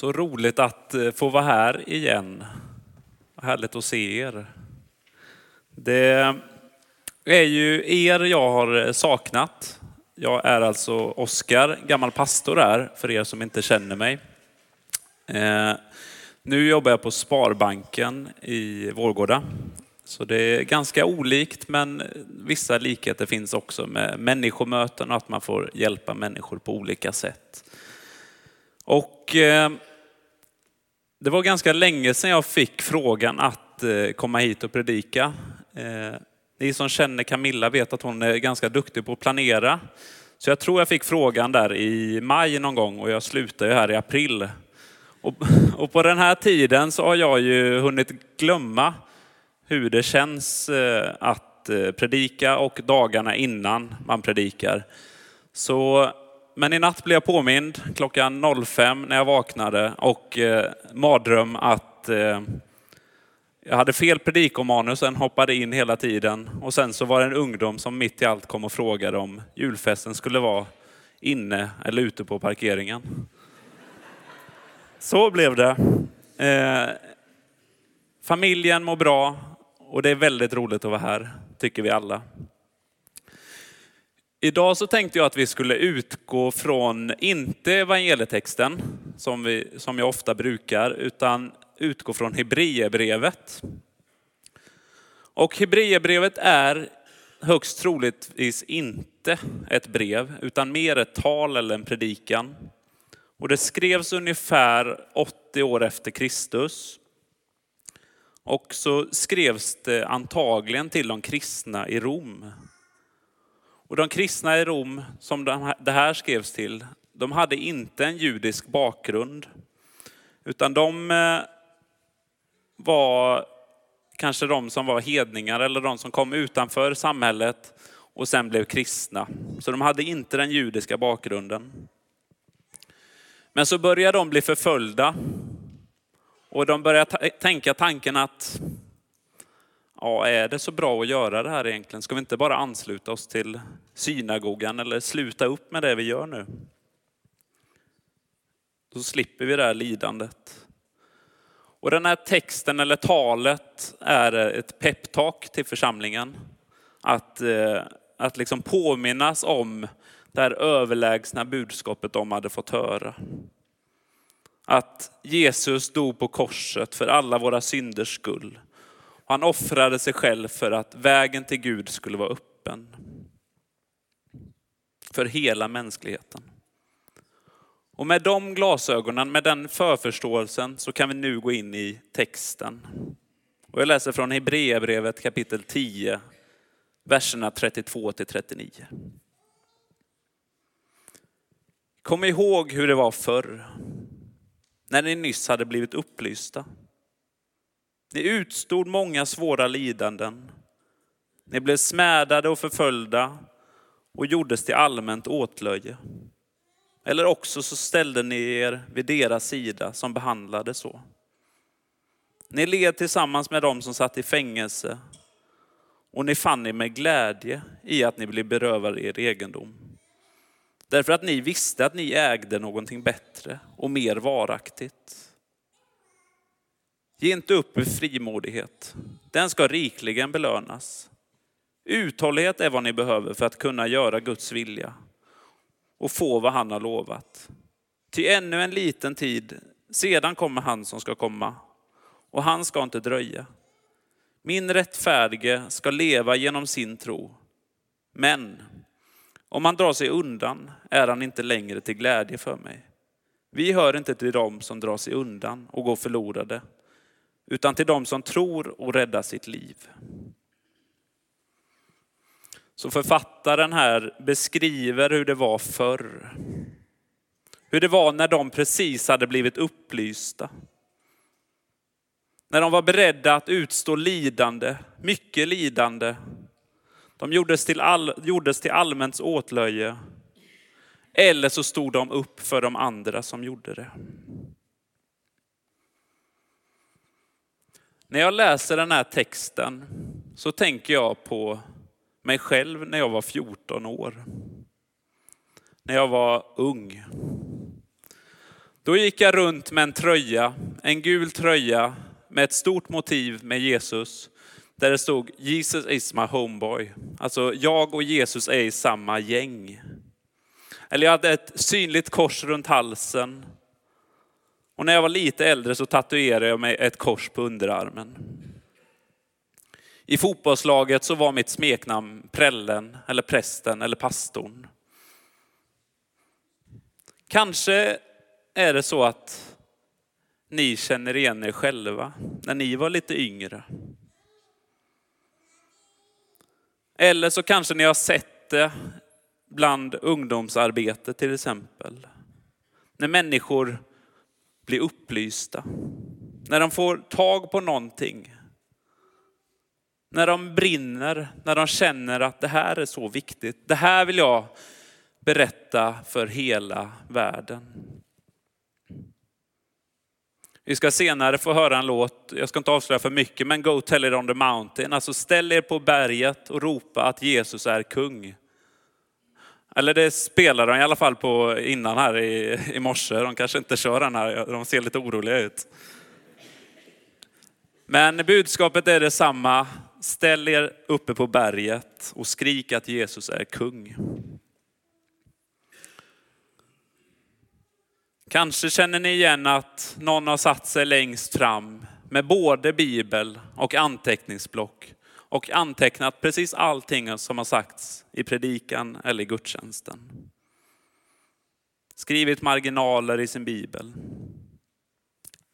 Så roligt att eh, få vara här igen. Härligt att se er. Det är ju er jag har eh, saknat. Jag är alltså Oskar, gammal pastor här, för er som inte känner mig. Eh, nu jobbar jag på Sparbanken i Vårgårda. Så det är ganska olikt, men vissa likheter finns också med människomöten och att man får hjälpa människor på olika sätt. Och det var ganska länge sedan jag fick frågan att eh, komma hit och predika. Eh, ni som känner Camilla vet att hon är ganska duktig på att planera. Så jag tror jag fick frågan där i maj någon gång och jag slutar ju här i april. Och, och på den här tiden så har jag ju hunnit glömma hur det känns eh, att predika och dagarna innan man predikar. Så men i natt blev jag påmind klockan 05 när jag vaknade och eh, mardröm att eh, jag hade fel predikomanus, den hoppade in hela tiden. Och sen så var det en ungdom som mitt i allt kom och frågade om julfesten skulle vara inne eller ute på parkeringen. Så blev det. Eh, familjen mår bra och det är väldigt roligt att vara här, tycker vi alla. Idag så tänkte jag att vi skulle utgå från, inte evangelietexten som, vi, som jag ofta brukar, utan utgå från Hebreerbrevet. Och Hebreerbrevet är högst troligtvis inte ett brev, utan mer ett tal eller en predikan. Och det skrevs ungefär 80 år efter Kristus. Och så skrevs det antagligen till de kristna i Rom. Och de kristna i Rom, som det här skrevs till, de hade inte en judisk bakgrund. Utan de eh, var kanske de som var hedningar eller de som kom utanför samhället och sen blev kristna. Så de hade inte den judiska bakgrunden. Men så började de bli förföljda och de började tänka tanken att ja, är det så bra att göra det här egentligen? Ska vi inte bara ansluta oss till synagogan eller sluta upp med det vi gör nu? Då slipper vi det här lidandet. Och den här texten eller talet är ett peptalk till församlingen. Att, eh, att liksom påminnas om det här överlägsna budskapet de hade fått höra. Att Jesus dog på korset för alla våra synders skull. Han offrade sig själv för att vägen till Gud skulle vara öppen. För hela mänskligheten. Och med de glasögonen, med den förförståelsen så kan vi nu gå in i texten. Och jag läser från Hebreerbrevet kapitel 10, verserna 32 till 39. Kom ihåg hur det var förr, när ni nyss hade blivit upplysta. Ni utstod många svåra lidanden. Ni blev smädade och förföljda och gjordes till allmänt åtlöje. Eller också så ställde ni er vid deras sida som behandlade så. Ni led tillsammans med dem som satt i fängelse och ni fann er med glädje i att ni blev berövade er egendom. Därför att ni visste att ni ägde någonting bättre och mer varaktigt. Ge inte upp er frimodighet. Den ska rikligen belönas. Uthållighet är vad ni behöver för att kunna göra Guds vilja och få vad han har lovat. Till ännu en liten tid, sedan kommer han som ska komma och han ska inte dröja. Min rättfärdige ska leva genom sin tro. Men om han drar sig undan är han inte längre till glädje för mig. Vi hör inte till dem som drar sig undan och går förlorade, utan till dem som tror och räddar sitt liv. Så författaren här beskriver hur det var förr. Hur det var när de precis hade blivit upplysta. När de var beredda att utstå lidande, mycket lidande. De gjordes till, all, gjordes till allmänt åtlöje. Eller så stod de upp för de andra som gjorde det. När jag läser den här texten så tänker jag på mig själv när jag var 14 år. När jag var ung. Då gick jag runt med en tröja, en gul tröja med ett stort motiv med Jesus. Där det stod Jesus is my homeboy. Alltså jag och Jesus är i samma gäng. Eller jag hade ett synligt kors runt halsen. Och när jag var lite äldre så tatuerade jag mig ett kors på underarmen. I fotbollslaget så var mitt smeknamn Prällen, eller Prästen, eller Pastorn. Kanske är det så att ni känner igen er själva när ni var lite yngre. Eller så kanske ni har sett det bland ungdomsarbete till exempel. När människor bli upplysta. När de får tag på någonting. När de brinner, när de känner att det här är så viktigt. Det här vill jag berätta för hela världen. Vi ska senare få höra en låt, jag ska inte avslöja för mycket, men Go tell it on the mountain. Alltså ställ er på berget och ropa att Jesus är kung. Eller det spelar de i alla fall på innan här i, i morse. De kanske inte kör den här, de ser lite oroliga ut. Men budskapet är detsamma. Ställ er uppe på berget och skrik att Jesus är kung. Kanske känner ni igen att någon har satt sig längst fram med både bibel och anteckningsblock och antecknat precis allting som har sagts i predikan eller i gudstjänsten. Skrivit marginaler i sin bibel.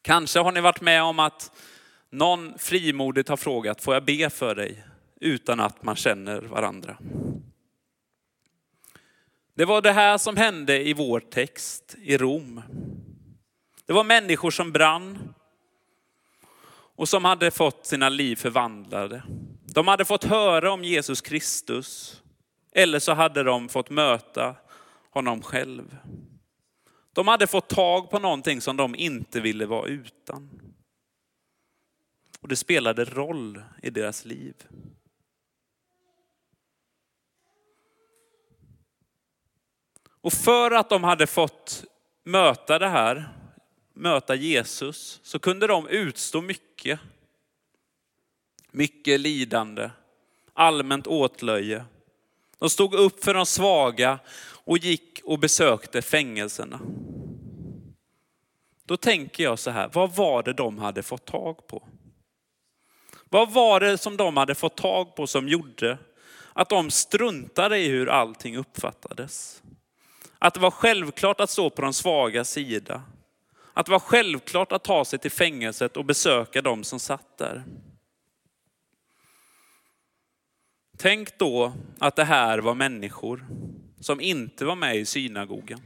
Kanske har ni varit med om att någon frimodigt har frågat, får jag be för dig? Utan att man känner varandra. Det var det här som hände i vår text i Rom. Det var människor som brann och som hade fått sina liv förvandlade. De hade fått höra om Jesus Kristus eller så hade de fått möta honom själv. De hade fått tag på någonting som de inte ville vara utan. Och det spelade roll i deras liv. Och för att de hade fått möta det här, möta Jesus, så kunde de utstå mycket. Mycket lidande, allmänt åtlöje. De stod upp för de svaga och gick och besökte fängelserna. Då tänker jag så här, vad var det de hade fått tag på? Vad var det som de hade fått tag på som gjorde att de struntade i hur allting uppfattades? Att det var självklart att stå på de svaga sida. Att det var självklart att ta sig till fängelset och besöka de som satt där. Tänk då att det här var människor som inte var med i synagogan.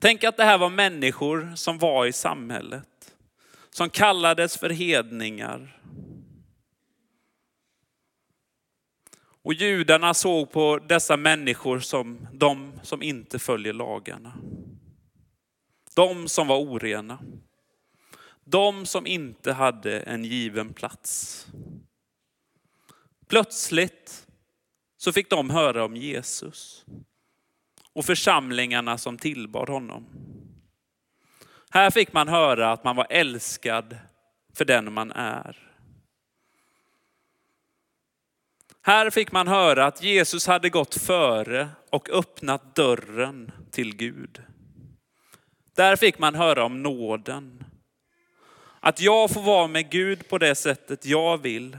Tänk att det här var människor som var i samhället, som kallades för hedningar, Och judarna såg på dessa människor som de som inte följer lagarna. De som var orena. De som inte hade en given plats. Plötsligt så fick de höra om Jesus och församlingarna som tillbad honom. Här fick man höra att man var älskad för den man är. Här fick man höra att Jesus hade gått före och öppnat dörren till Gud. Där fick man höra om nåden. Att jag får vara med Gud på det sättet jag vill.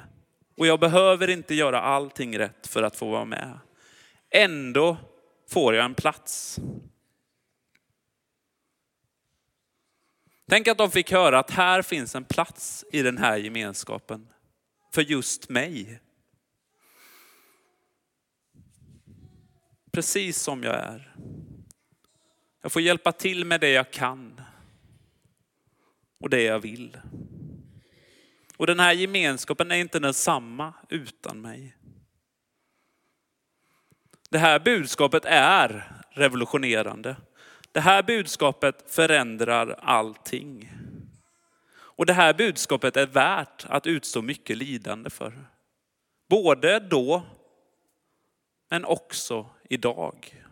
Och jag behöver inte göra allting rätt för att få vara med. Ändå får jag en plats. Tänk att de fick höra att här finns en plats i den här gemenskapen för just mig. precis som jag är. Jag får hjälpa till med det jag kan och det jag vill. Och den här gemenskapen är inte densamma utan mig. Det här budskapet är revolutionerande. Det här budskapet förändrar allting. Och det här budskapet är värt att utstå mycket lidande för. Både då, men också idag.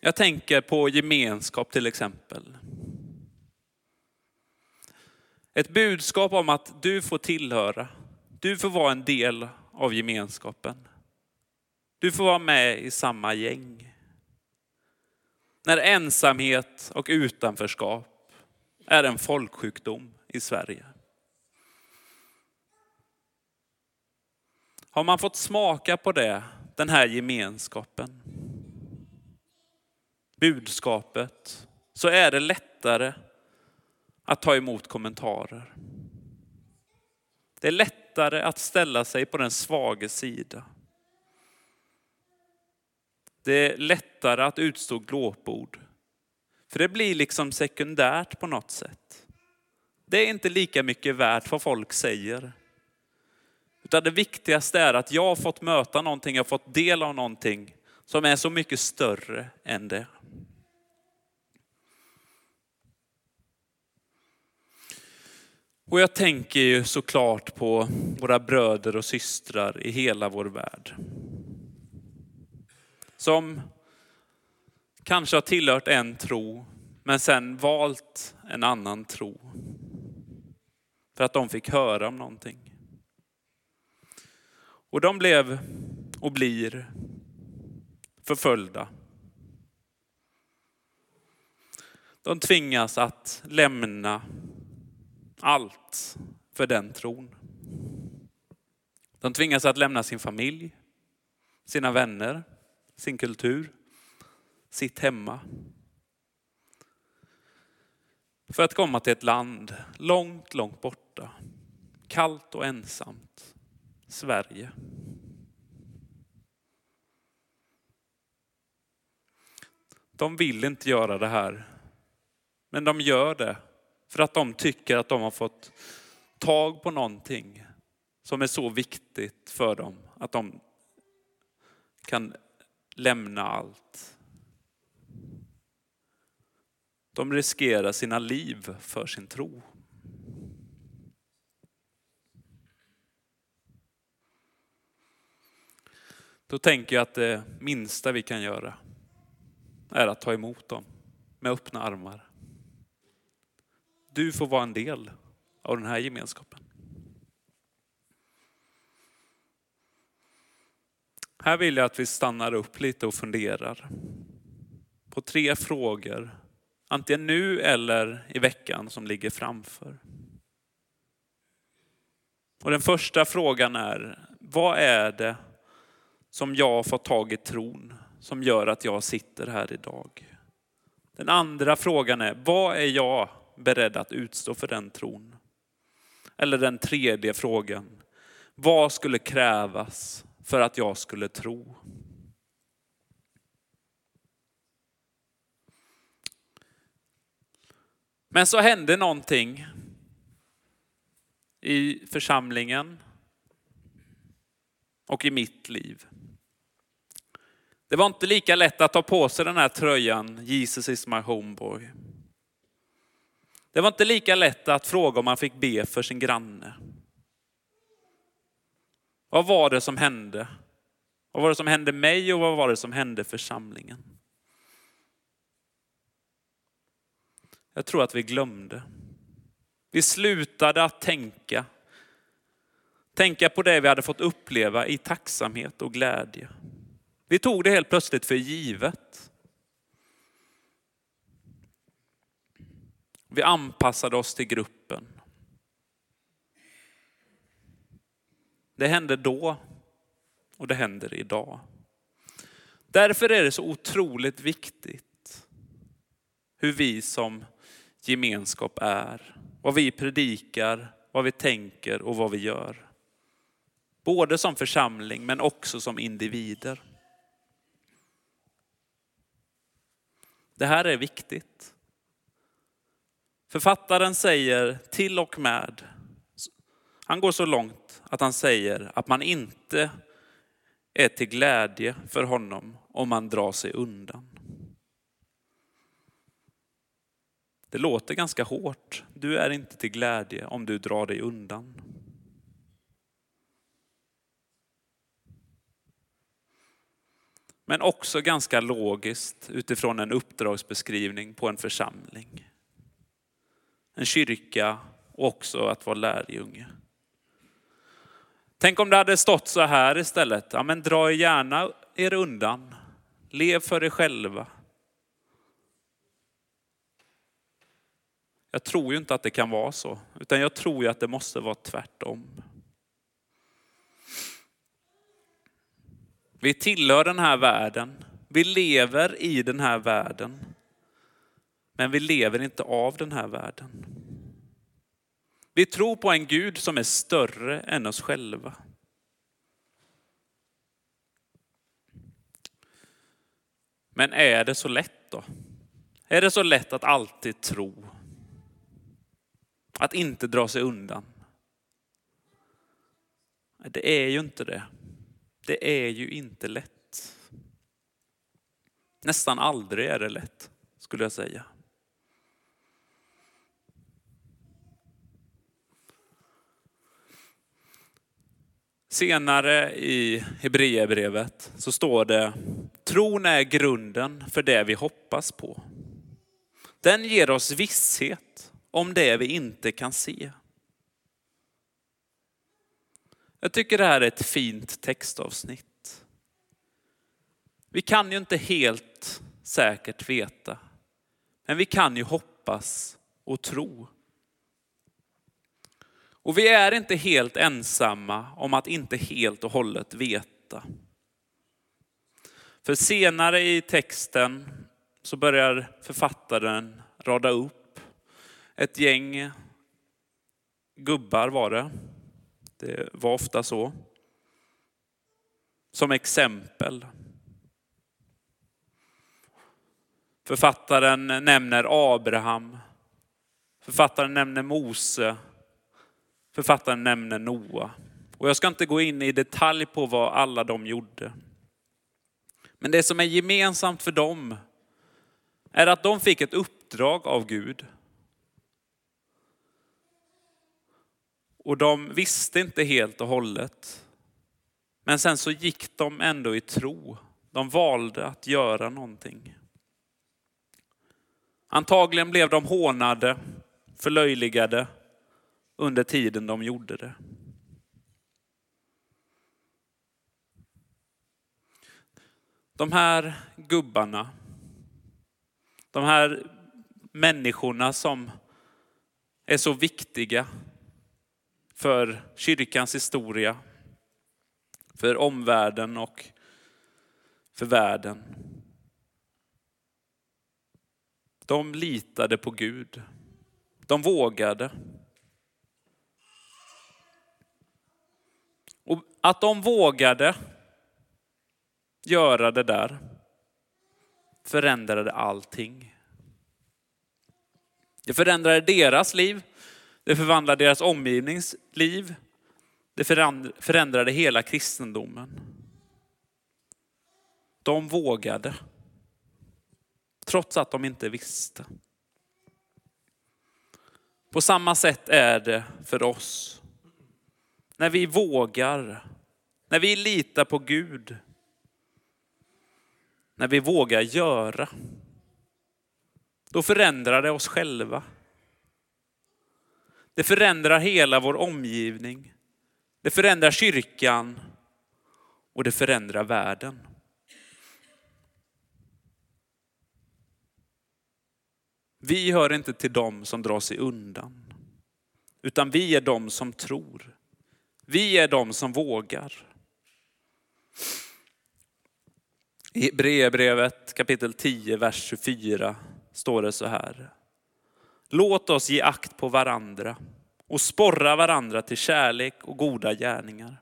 Jag tänker på gemenskap till exempel. Ett budskap om att du får tillhöra, du får vara en del av gemenskapen. Du får vara med i samma gäng. När ensamhet och utanförskap är en folksjukdom i Sverige. Har man fått smaka på det, den här gemenskapen, budskapet, så är det lättare att ta emot kommentarer. Det är lättare att ställa sig på den svage sida. Det är lättare att utstå glåpord. För det blir liksom sekundärt på något sätt. Det är inte lika mycket värt vad folk säger. Utan det viktigaste är att jag har fått möta någonting, jag har fått del av någonting som är så mycket större än det. Och jag tänker ju såklart på våra bröder och systrar i hela vår värld. Som kanske har tillhört en tro, men sen valt en annan tro. För att de fick höra om någonting. Och de blev och blir förföljda. De tvingas att lämna allt för den tron. De tvingas att lämna sin familj, sina vänner, sin kultur, sitt hemma. För att komma till ett land långt, långt borta. Kallt och ensamt. Sverige. De vill inte göra det här. Men de gör det för att de tycker att de har fått tag på någonting som är så viktigt för dem att de kan lämna allt. De riskerar sina liv för sin tro. Då tänker jag att det minsta vi kan göra är att ta emot dem med öppna armar. Du får vara en del av den här gemenskapen. Här vill jag att vi stannar upp lite och funderar på tre frågor, antingen nu eller i veckan som ligger framför. Och den första frågan är, vad är det som jag har fått tag i tron som gör att jag sitter här idag? Den andra frågan är, vad är jag beredd att utstå för den tron? Eller den tredje frågan, vad skulle krävas för att jag skulle tro? Men så hände någonting i församlingen och i mitt liv. Det var inte lika lätt att ta på sig den här tröjan, Jesus is my homeboy. Det var inte lika lätt att fråga om man fick be för sin granne. Vad var det som hände? Vad var det som hände mig och vad var det som hände församlingen? Jag tror att vi glömde. Vi slutade att tänka. Tänka på det vi hade fått uppleva i tacksamhet och glädje. Vi tog det helt plötsligt för givet. Vi anpassade oss till gruppen. Det hände då och det händer idag. Därför är det så otroligt viktigt hur vi som gemenskap är. Vad vi predikar, vad vi tänker och vad vi gör. Både som församling men också som individer. Det här är viktigt. Författaren säger till och med, han går så långt att han säger att man inte är till glädje för honom om man drar sig undan. Det låter ganska hårt. Du är inte till glädje om du drar dig undan. Men också ganska logiskt utifrån en uppdragsbeskrivning på en församling. En kyrka och också att vara lärjunge. Tänk om det hade stått så här istället. Ja, men dra gärna er undan. Lev för er själva. Jag tror ju inte att det kan vara så, utan jag tror ju att det måste vara tvärtom. Vi tillhör den här världen. Vi lever i den här världen. Men vi lever inte av den här världen. Vi tror på en Gud som är större än oss själva. Men är det så lätt då? Är det så lätt att alltid tro? Att inte dra sig undan? Det är ju inte det. Det är ju inte lätt. Nästan aldrig är det lätt, skulle jag säga. Senare i Hebreerbrevet så står det, tron är grunden för det vi hoppas på. Den ger oss visshet om det vi inte kan se. Jag tycker det här är ett fint textavsnitt. Vi kan ju inte helt säkert veta, men vi kan ju hoppas och tro. Och vi är inte helt ensamma om att inte helt och hållet veta. För senare i texten så börjar författaren rada upp ett gäng gubbar var det. Det var ofta så. Som exempel. Författaren nämner Abraham. Författaren nämner Mose Författaren nämner Noa. Och jag ska inte gå in i detalj på vad alla de gjorde. Men det som är gemensamt för dem är att de fick ett uppdrag av Gud. Och de visste inte helt och hållet. Men sen så gick de ändå i tro. De valde att göra någonting. Antagligen blev de hånade, förlöjligade, under tiden de gjorde det. De här gubbarna, de här människorna som är så viktiga för kyrkans historia, för omvärlden och för världen. De litade på Gud. De vågade. Och att de vågade göra det där förändrade allting. Det förändrade deras liv, det förvandlade deras omgivnings liv, det förändrade hela kristendomen. De vågade, trots att de inte visste. På samma sätt är det för oss när vi vågar, när vi litar på Gud, när vi vågar göra, då förändrar det oss själva. Det förändrar hela vår omgivning. Det förändrar kyrkan och det förändrar världen. Vi hör inte till dem som drar sig undan, utan vi är de som tror. Vi är de som vågar. I Hebreerbrevet kapitel 10, vers 24 står det så här. Låt oss ge akt på varandra och sporra varandra till kärlek och goda gärningar.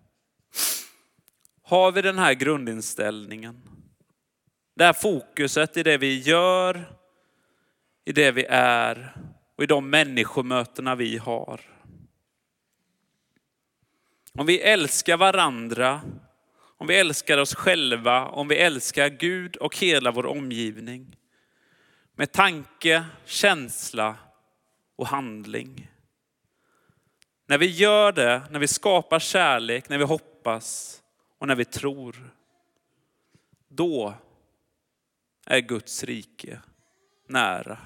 Har vi den här grundinställningen, det här fokuset i det vi gör, i det vi är och i de människomötena vi har, om vi älskar varandra, om vi älskar oss själva, om vi älskar Gud och hela vår omgivning. Med tanke, känsla och handling. När vi gör det, när vi skapar kärlek, när vi hoppas och när vi tror. Då är Guds rike nära.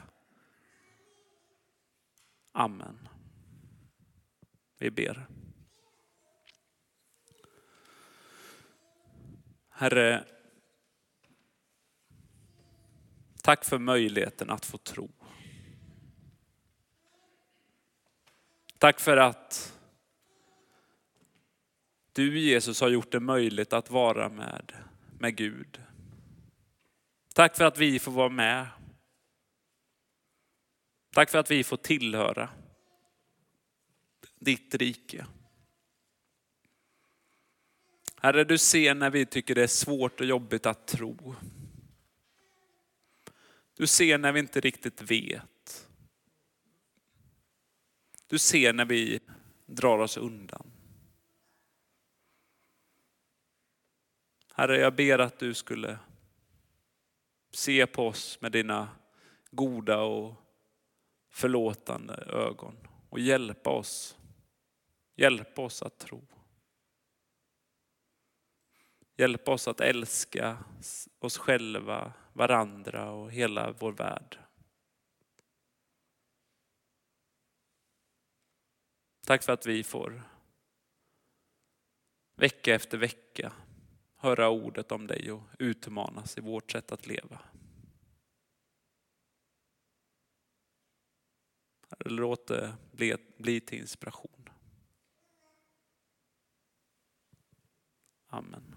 Amen. Vi ber. Herre, tack för möjligheten att få tro. Tack för att du Jesus har gjort det möjligt att vara med, med Gud. Tack för att vi får vara med. Tack för att vi får tillhöra ditt rike. Herre, du ser när vi tycker det är svårt och jobbigt att tro. Du ser när vi inte riktigt vet. Du ser när vi drar oss undan. Herre, jag ber att du skulle se på oss med dina goda och förlåtande ögon och hjälpa oss. Hjälpa oss att tro. Hjälpa oss att älska oss själva, varandra och hela vår värld. Tack för att vi får vecka efter vecka höra ordet om dig och utmanas i vårt sätt att leva. Låt det bli, bli till inspiration. Amen.